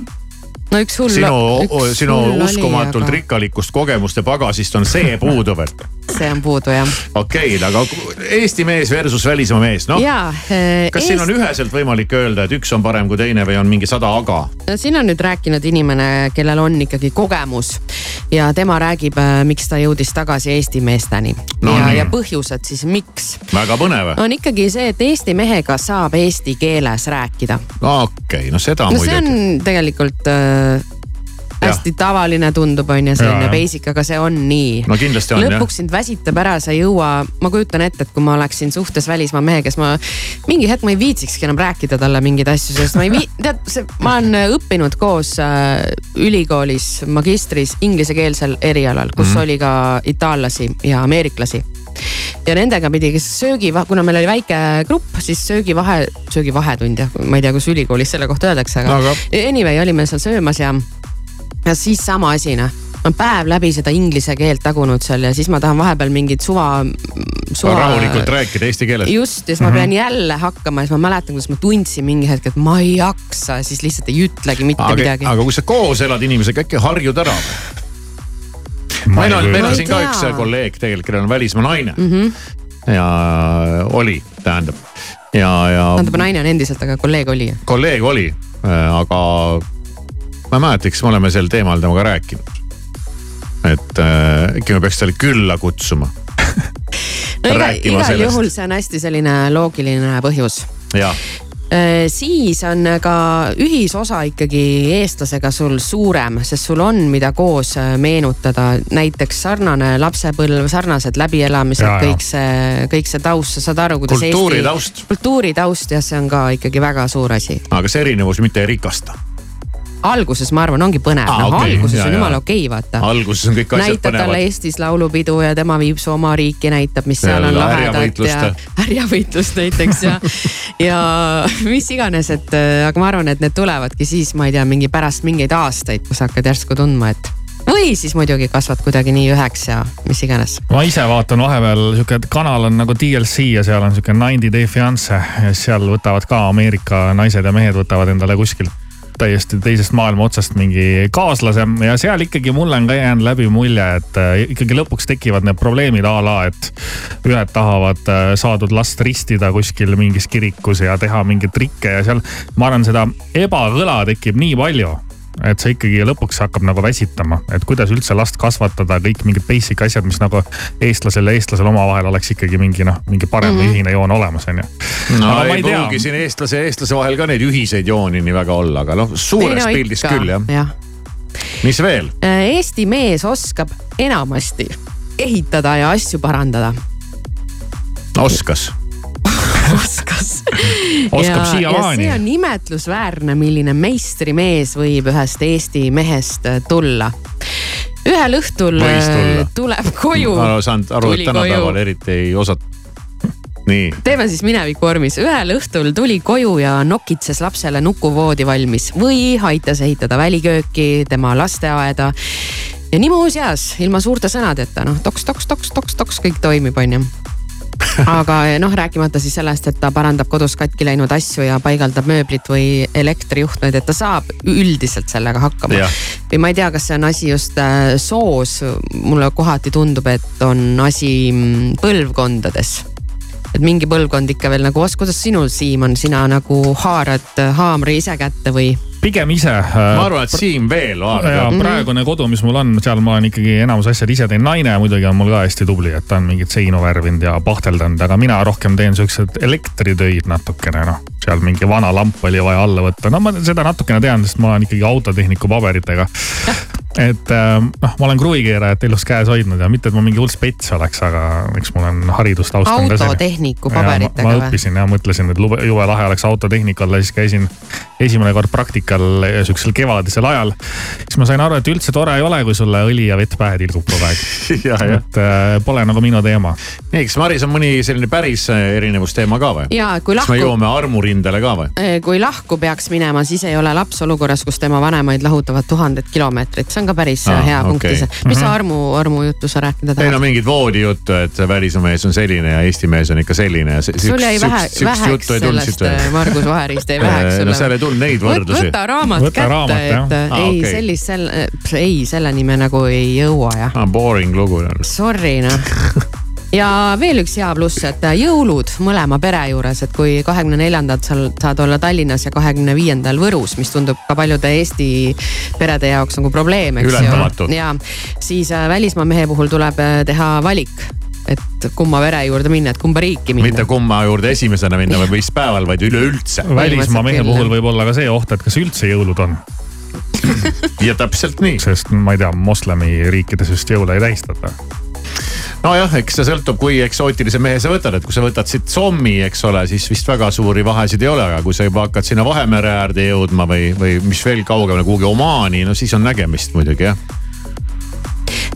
no üks hull. sinu, sinu hull oli, uskumatult aga rikkalikust kogemuste pagasist on see puudu veel. See on puudu jah. okei okay,, aga Eesti mees versus välismaa mees, noh. ja. kas siin on üheselt võimalik öelda, et üks on parem kui teine või on mingi sada aga? no siin on nüüd rääkinud inimene, kellel on ikkagi kogemus ja tema räägib, miks ta jõudis tagasi Eesti meesteni No ja, ja põhjused siis, miks. väga põnev. on ikkagi see, et Eesti mehega saab eesti keeles rääkida. okei okay,, no seda no see muidugi. on tegelikult äh, hästi tavaline tundub, on ju, selline basic, aga see on nii. no kindlasti on lõpuks sind väsitab ära, sa ei jõua, ma kujutan ette, et kui ma oleksin suhtes välismaa mehe, kes ma mingi hetk ma ei viitsikski enam rääkida talle mingeid asju, sest ma ei vii-, tead, see, ma olen õppinud koos äh, ülikoolis magistris inglisekeelsel erialal, kus mm. -hmm. oli ka itaallasi ja ameeriklasi ja nendega pidi söögi, kuna meil oli väike grupp, siis söögivahe, söögivahetund jah, ma ei tea, kus ülikoolis selle kohta öeldakse, aga Aga- anyway olime seal söömas ja, ja siis sama asi noh. ma olen päev läbi seda inglise keelt tagunud seal ja siis ma tahan vahepeal mingit suva, suva. rahulikult rääkida eesti keeles. just ja siis ma pean jälle hakkama ja siis ma mäletan, kuidas ma tundsin mingi hetk, et ma ei jaksa, siis lihtsalt ei ütlegi mitte aga, midagi. aga kui sa koos elad inimesega, äkki harjud ära või? meil on, meil on siin ka üks kolleeg tegelikult, kellel on välismaa naine mm. -hmm. ja oli, tähendab. ja, ja tähendab, naine on endiselt, aga kolleeg oli. kolleeg oli, aga ma ei mäleta, kas me oleme sel teemal temaga rääkinud. et äh, äkki me peaks talle külla kutsuma. no iga, igal sellest. juhul see on hästi selline loogiline põhjus jah, siis on ka ühisosa ikkagi eestlasega sul suurem, sest sul on, mida koos äh, meenutada, näiteks sarnane lapsepõlv, sarnased läbielamised kõik see, kõik see taust, sa saad aru, kuidas Kultuuritaust. kultuuritaust jah, see on ka ikkagi väga suur asi. aga see erinevus mitte ei rikasta. Alguses ma arvan, ongi põnev, noh okei, alguses ja, on ja. jumala okei okay,, vaata. alguses on kõik asjad näitab talle põnevad. Eestis laulupidu ja tema viib su oma riiki, näitab, mis seal on Jälle lahedat ja härjavõitlust näiteks ja, ja mis iganes, et äh, aga ma arvan, et need tulevadki siis, ma ei tea, mingi pärast mingeid aastaid, kus hakkad järsku tundma, et või siis muidugi kasvad kuidagi nii üheks ja mis iganes. ma ise vaatan vahepeal sihuke kanal on nagu DLC ja seal on sihuke 90 Day Fiance ja seal võtavad ka Ameerika naised ja mehed võtavad endale kuskilt täiesti teisest maailma otsast mingi kaaslase. Ja seal ikkagi mulle on ka jäänud läbi mulje, et äh, ikkagi lõpuks tekivad need probleemid a la, et ühed tahavad äh, saadud last ristida kuskil mingis kirikus ja teha mingeid trikke ja seal ma arvan, seda ebakõla tekib nii palju et see ikkagi lõpuks hakkab nagu väsitama, et kuidas üldse last kasvatada, kõik mingid basic asjad, mis nagu eestlasel ja eestlasel omavahel oleks ikkagi mingi noh, mingi parem mm. -hmm. ühine joon olemas, on ju. no ei, ei pruugi siin eestlase ja eestlase vahel ka neid ühiseid jooni nii väga olla, aga noh, suures no pildis ikka, küll jah jah. mis veel? Eesti mees oskab enamasti ehitada ja asju parandada. oskas. oskas. Oskab siiamaani. see on imetlusväärne, milline meistrimees võib ühest Eesti mehest äh, tulla. ühel õhtul äh, tuleb koju. ma saanud aru, et tänapäeval eriti ei osata. nii, teeme siis minevikuvormis, ühel õhtul tuli koju ja nokitses lapsele nukuvoodi valmis või aitas ehitada välikööki, tema lasteaeda. ja nii muuseas, ilma suurte sõnadeta, noh toks, toks, toks, toks, toks kõik toimib, onju aga noh, rääkimata siis sellest, et ta parandab kodus katki läinud asju ja paigaldab mööblit või elektrijuhtmeid, et ta saab üldiselt sellega hakkama. Või ma ei tea, kas see on asi just äh, soos, mulle kohati tundub, et on asi mm, põlvkondades. Et mingi põlvkond ikka veel nagu, kuidas sinul, Siim, on, sina nagu haarad äh, haamri ise kätte või? Pigem ise. ma arvan, et Siim veel ja haarab. praegune kodu, mis mul on, seal ma olen ikkagi enamus asjad ise teen, naine muidugi on mul ka hästi tubli, et ta on mingeid seinu värvinud ja pahteldanud, aga mina rohkem teen siukseid elektritöid natukene noh. seal mingi vana lamp oli vaja alla võtta, no ma seda natukene tean, sest ma olen ikkagi autotehniku paberitega. et äh, noh, ma olen kruvikeerajat elus käes hoidnud ja mitte, et ma mingi hull spets oleks, aga eks mul on haridustausta. autotehniku ma paberitega või? õppisin ja mõtlesin, et lube, jube lahe oleks autotehnika olla, siis käisin esimene kord praktikal siuksel kevadisel ajal. siis ma sain aru, et üldse tore ei ole, kui sulle õli ja vett pähe tilgub kogu aeg. et äh, pole nagu minu teema. nii, kas Maris on mõni selline päris äh, erinevusteema ka või? ja kui kas me lahku, jõuame armurindele ka või? kui lahku peaks minema, siis ei ole laps olukorras, kus tema vanemaid lahutavad tuhanded kilomeetrid, see on ka päris ah, hea okei. punkt ise. mis Mhm. sa armu, armujuttu sa rääkida ei no tahad? mingit voodijuttu, et välismees on selline ja Eesti mees on ikka selline ja. sul jäi vähe, väheks sellest äh, Margus Vaherist jäi väheks no seal ei tulnud neid võrdlusi. Võta raamat Võta kätte, jah. et äh, Aa, ei okei. sellist, selle, ei selleni me nagu ei jõua jah. ah,. Boring lugu. Sorry noh. ja veel üks hea pluss, et jõulud mõlema pere juures, et kui kahekümne neljandal sa saad olla Tallinnas ja kahekümne viiendal Võrus, mis tundub ka paljude Eesti perede jaoks nagu probleem, eks ju. ja siis äh, välismaa mehe puhul tuleb äh, teha valik, et kumma pere juurde minna, et kumba riiki minna. mitte kumma juurde esimesena minna või mis päeval, vaid üleüldse. välismaa mehe puhul võib olla ka see oht, et kas üldse jõulud on. ja täpselt nii. sest ma ei tea, moslemi riikides just jõule ei tähistata. nojah, eks see sõltub, kui eksootilise mehe sa võtad, et kui sa võtad siit Sommi, eks ole, siis vist väga suuri vahesid ei ole, aga kui sa juba hakkad sinna Vahemere äärde jõudma või, või mis veel kaugemale, kuhugi Omaani, no siis on nägemist muidugi jah.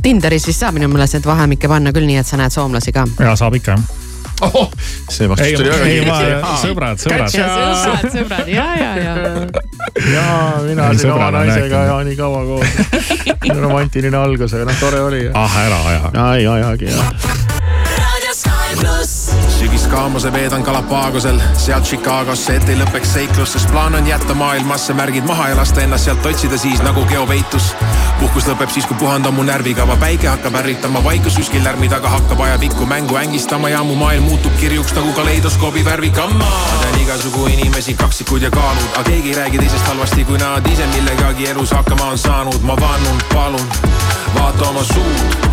Tinderis vist saab minu meelest neid vahemikke panna küll nii, et sa näed soomlasi ka. ja saab ikka jah. oh, see vastus tuli väga kiiresti., sõbrad, sõbrad. sõbrad, sõbrad ja, ja, ja. ja mina siin oma naisega ja nii kaua koos. romantiline algus, aga noh, tore oli. ah ära aja. ei ajagi jah. pluss. sügiskaamuse veedan Galapagosel, sealt Chicagosse, et ei lõpeks seiklus, sest plaan on jätta maailmasse märgid maha ja lasta ennast sealt otsida siis nagu geopeitus. Puhkus lõpeb siis, kui puhand on mu närvikava, päike hakkab ärritama, vaikus kuskil lärmi taga. Hakkab ajapikku mängu ängistama ja mu maailm muutub kirjuks nagu kaleidoskoobi värvikamma. ma tean igasugu inimesi, kaksikud ja kaalud, aga keegi ei räägi teisest halvasti, kui nad ise millegagi elus hakkama on saanud, ma vannun, palun, vaata oma suud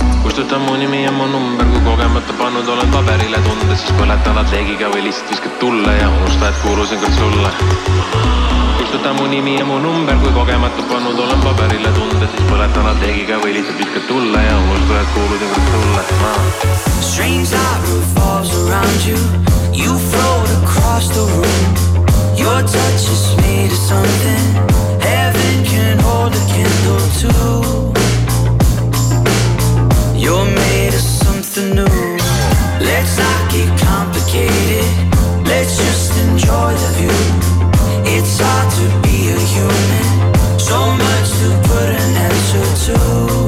kustuta mu nimi ja mu number, kui kogemata pannud olen paberile tunded, siis põleta nad leegiga või lihtsalt viskad tulle ja unusta, et kuulusin kord sulle. kustuta mu nimi ja mu number, kui kogemata pannud olen paberile tunded, siis põleta nad leegiga või lihtsalt viskad tulle ja unusta, et kuulusin kord sulle, ma Strange light revolves around you. You float across the room. Your touch is made of something heaven can hold a candle to. You're made of something new. Let's not get complicated. Let's just enjoy the view. It's hard to be a human. So much to put an answer to.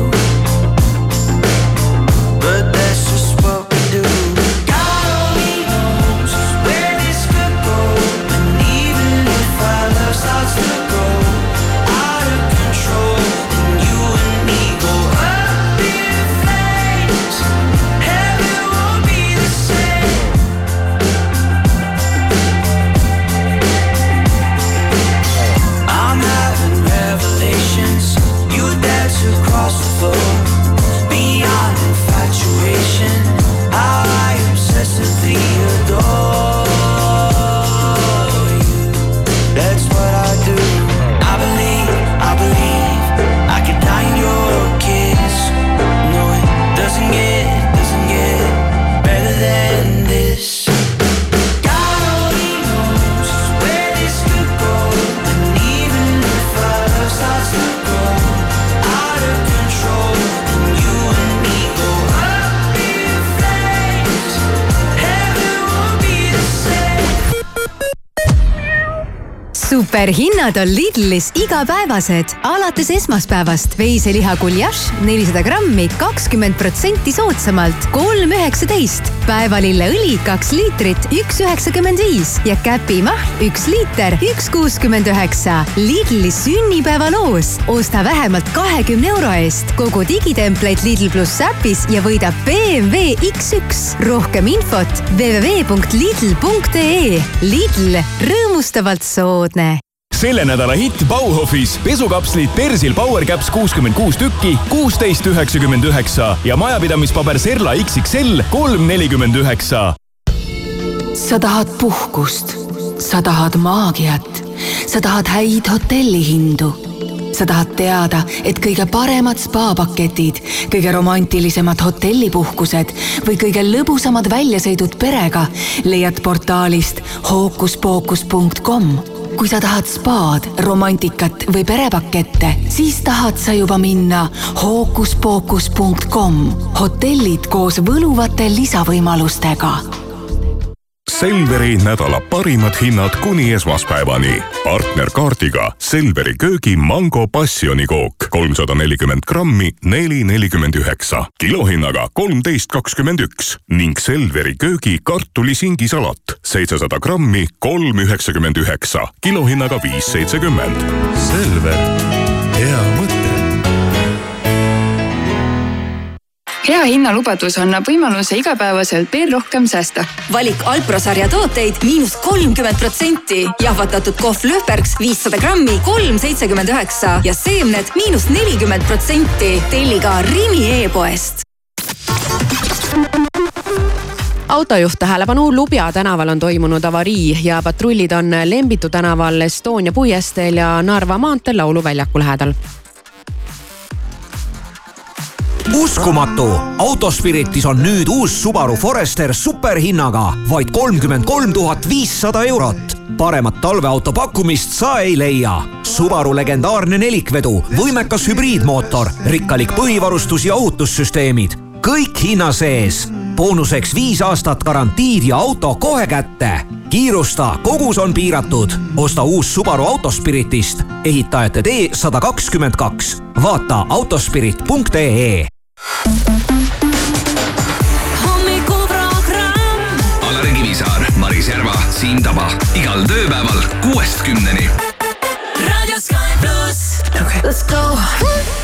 Superhinnad on Lidlis igapäevased. alates esmaspäevast veiseliha guljašš nelisada grammi, kakskümmend protsenti soodsamalt, kolm üheksateist. päevalilleõli kaks liitrit, üks üheksakümmend viis ja käpimahl üks liiter, üks kuuskümmend üheksa. Lidli sünnipäevaloos, osta vähemalt kahekümne euro eest kogu digitempleid Lidl pluss äpis ja võida BMW X1. rohkem infot www.lidl.ee. Lidl, rõõmustavalt soodne selle nädala hitt Bauhofis pesukapslid Persil PowerCaps kuuskümmend kuus tükki, kuusteist üheksakümmend üheksa ja majapidamispaber Serla XXL kolm nelikümmend üheksa. sa tahad puhkust, sa tahad maagiat, sa tahad häid hotellihindu. sa tahad teada, et kõige paremad spaapaketid, kõige romantilisemad hotellipuhkused või kõige lõbusamad väljasõidud perega leiad portaalist hookuspookus.com kui sa tahad spaad, romantikat või perepakette, siis tahad sa juba minna hookuspookus.com. hotellid koos võluvate lisavõimalustega Selveri nädala parimad hinnad kuni esmaspäevani. partnerkaardiga Selveri köögi mango passionikook kolmsada nelikümmend grammi, neli nelikümmend üheksa, kilohinnaga kolmteist kakskümmend üks ning Selveri köögi kartulisingisalat seitsesada grammi, kolm üheksakümmend üheksa, kilohinnaga viis seitsekümmend. Selver, hea mõte. Hea hinnalubadus annab võimaluse igapäevaselt veel rohkem säästa. valik Alpro sarja tooteid miinus kolmkümmend protsenti. jahvatatud kohv Löhbergs viissada grammi, kolm seitsekümmend üheksa ja seemned miinus nelikümmend protsenti. telli ka Rimi e-poest. autojuht tähelepanu, Lubja tänaval on toimunud avarii ja patrullid on Lembitu tänaval Estonia puiesteel ja Narva maanteel Lauluväljaku lähedal uskumatu, Autospiritis on nüüd uus Subaru Forester superhinnaga vaid kolmkümmend kolm tuhat viissada eurot. paremat talveauto pakkumist sa ei leia. Subaru legendaarne nelikvedu, võimekas hübriidmootor, rikkalik põhivarustus ja ohutussüsteemid, kõik hinna sees. boonuseks viis aastat garantiid ja auto kohe kätte. kiirusta, kogus on piiratud. osta uus Subaru Autospiritist, ehitajate tee sada kakskümmend kaks. vaata autospirit.ee hommikuprogramm. Alari Kivisaar, Maris Järva, Siim Taba igal tööpäeval kuuest kümneni. Radio Sky pluss. Okay. Let's go.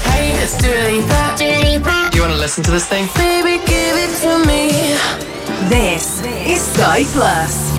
Hey, it's Dua Lipa. Do you want to listen to this thing? Baby, give it to me. This is Sky Plus.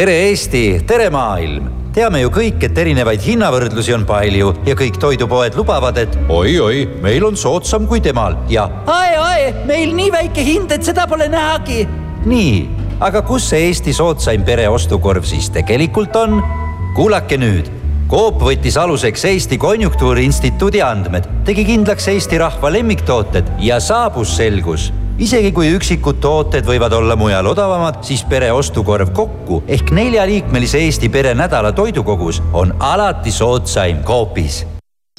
Tere Eesti, tere maailm teame ju kõik, et erinevaid hinnavõrdlusi on palju ja kõik toidupoed lubavad, et oi-oi, meil on soodsam kui temal ja ae-ae, meil nii väike hind, et seda pole nähagi. nii, aga kus see Eesti soodsaim pereostukorv siis tegelikult on? kuulake nüüd Coop võttis aluseks Eesti Konjunktuuriinstituudi andmed, tegi kindlaks Eesti rahva lemmiktooted ja saabus selgus. Isegi kui üksikud tooted võivad olla mujal odavamad, siis pere ostukorv kokku ehk neljaliikmelise Eesti pere nädala toidukogus on alati soodsaim Coopis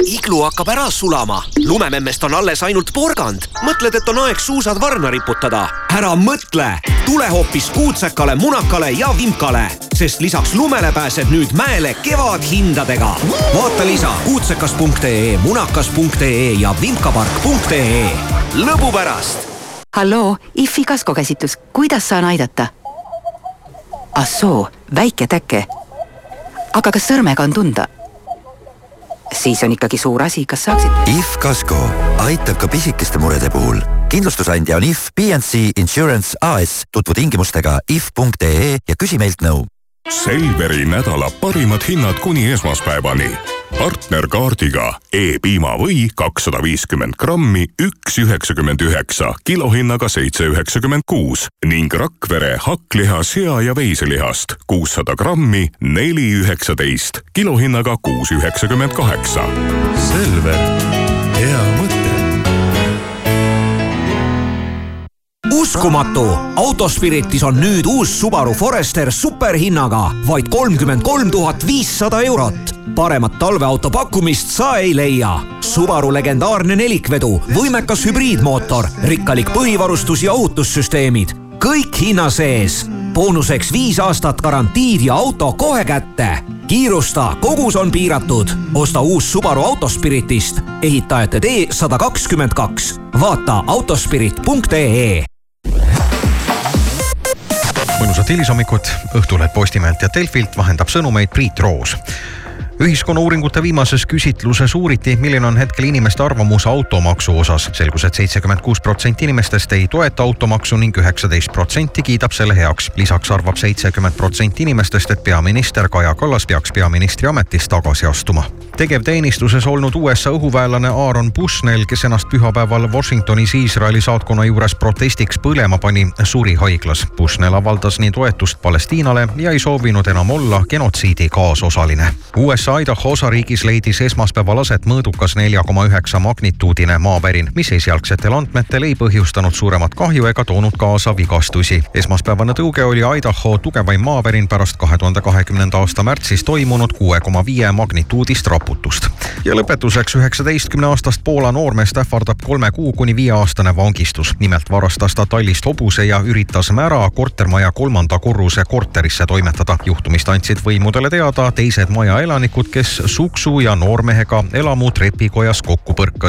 iglu hakkab ära sulama, lumememmest on alles ainult porgand. mõtled, et on aeg suusad varna riputada? ära mõtle, tule hoopis kuutsekale, munakale ja vimkale, sest lisaks lumele pääsed nüüd mäele kevadhindadega. vaata lisa kuutsekas.ee, munakas.ee ja vimkapark.ee. lõbu pärast. Halloo, IFI kaskokäsitlus, kuidas saan aidata? ah soo, väike täke. aga kas sõrmega on tunda? siis on ikkagi suur asi, kas saaksid? IF Kasko aitab ka pisikeste murede puhul. kindlustusandja on IF PNC Insurance AS. tutvu tingimustega if.ee ja küsi meilt nõu. Selveri nädala parimad hinnad kuni esmaspäevani. partnerkaardiga E-piima või kakssada viiskümmend grammi, üks üheksakümmend üheksa, kilohinnaga seitse üheksakümmend kuus ning Rakvere hakkliha, sea ja veiselihast kuussada grammi, neli üheksateist, kilohinnaga kuus üheksakümmend kaheksa. Selver, uskumatu, Autospiritis on nüüd uus Subaru Forester superhinnaga vaid kolmkümmend kolm tuhat viissada eurot. paremat talveauto pakkumist sa ei leia. Subaru legendaarne nelikvedu, võimekas hübriidmootor, rikkalik põhivarustus ja ohutussüsteemid, kõik hinna sees. boonuseks viis aastat garantiid ja auto kohe kätte. kiirusta, kogus on piiratud. osta uus Subaru Autospiritist, ehitajate tee sada kakskümmend kaks. vaata autospirit.ee mõnusat hilisommikut, Õhtuleht Postimehelt ja Delfilt vahendab sõnumeid Priit Roos ühiskonnauuringute viimases küsitluses uuriti, milline on hetkel inimeste arvamus automaksu osas. selgus et, et seitsekümmend kuus protsenti inimestest ei toeta automaksu ning üheksateist protsenti kiidab selle heaks. lisaks arvab seitsekümmend protsenti inimestest, et peaminister Kaja Kallas peaks peaministri ametist tagasi astuma. tegevteenistuses olnud USA õhuväelane Aaron Bushnell, kes ennast pühapäeval Washingtonis Iisraeli saatkonna juures protestiks põlema pani, suri haiglas. Bushnell avaldas nii toetust Palestiinale ja ei soovinud enam olla genotsiidi kaasosaline. USA Idaho osariigis leidis esmaspäeval aset mõõdukas nelja koma üheksa magnituudine maavärin, mis esialgsetel andmetel ei põhjustanud suuremat kahju ega toonud kaasa vigastusi. esmaspäevane tõuge oli Idaho tugevaim maavärin pärast kahe tuhande kahekümnenda aasta märtsis toimunud kuue koma viie magnituudist raputust. ja lõpetuseks üheksateistkümne aastast Poola noormeest ähvardab kolme kuu kuni viieaastane vangistus. nimelt varastas ta tallist hobuse ja üritas mära kortermaja kolmanda korruse korterisse toimetada. juhtumist andsid võimudele teada teised maja elanikud, kes suksu ja noormehega elamu trepikojas kokku põrkasid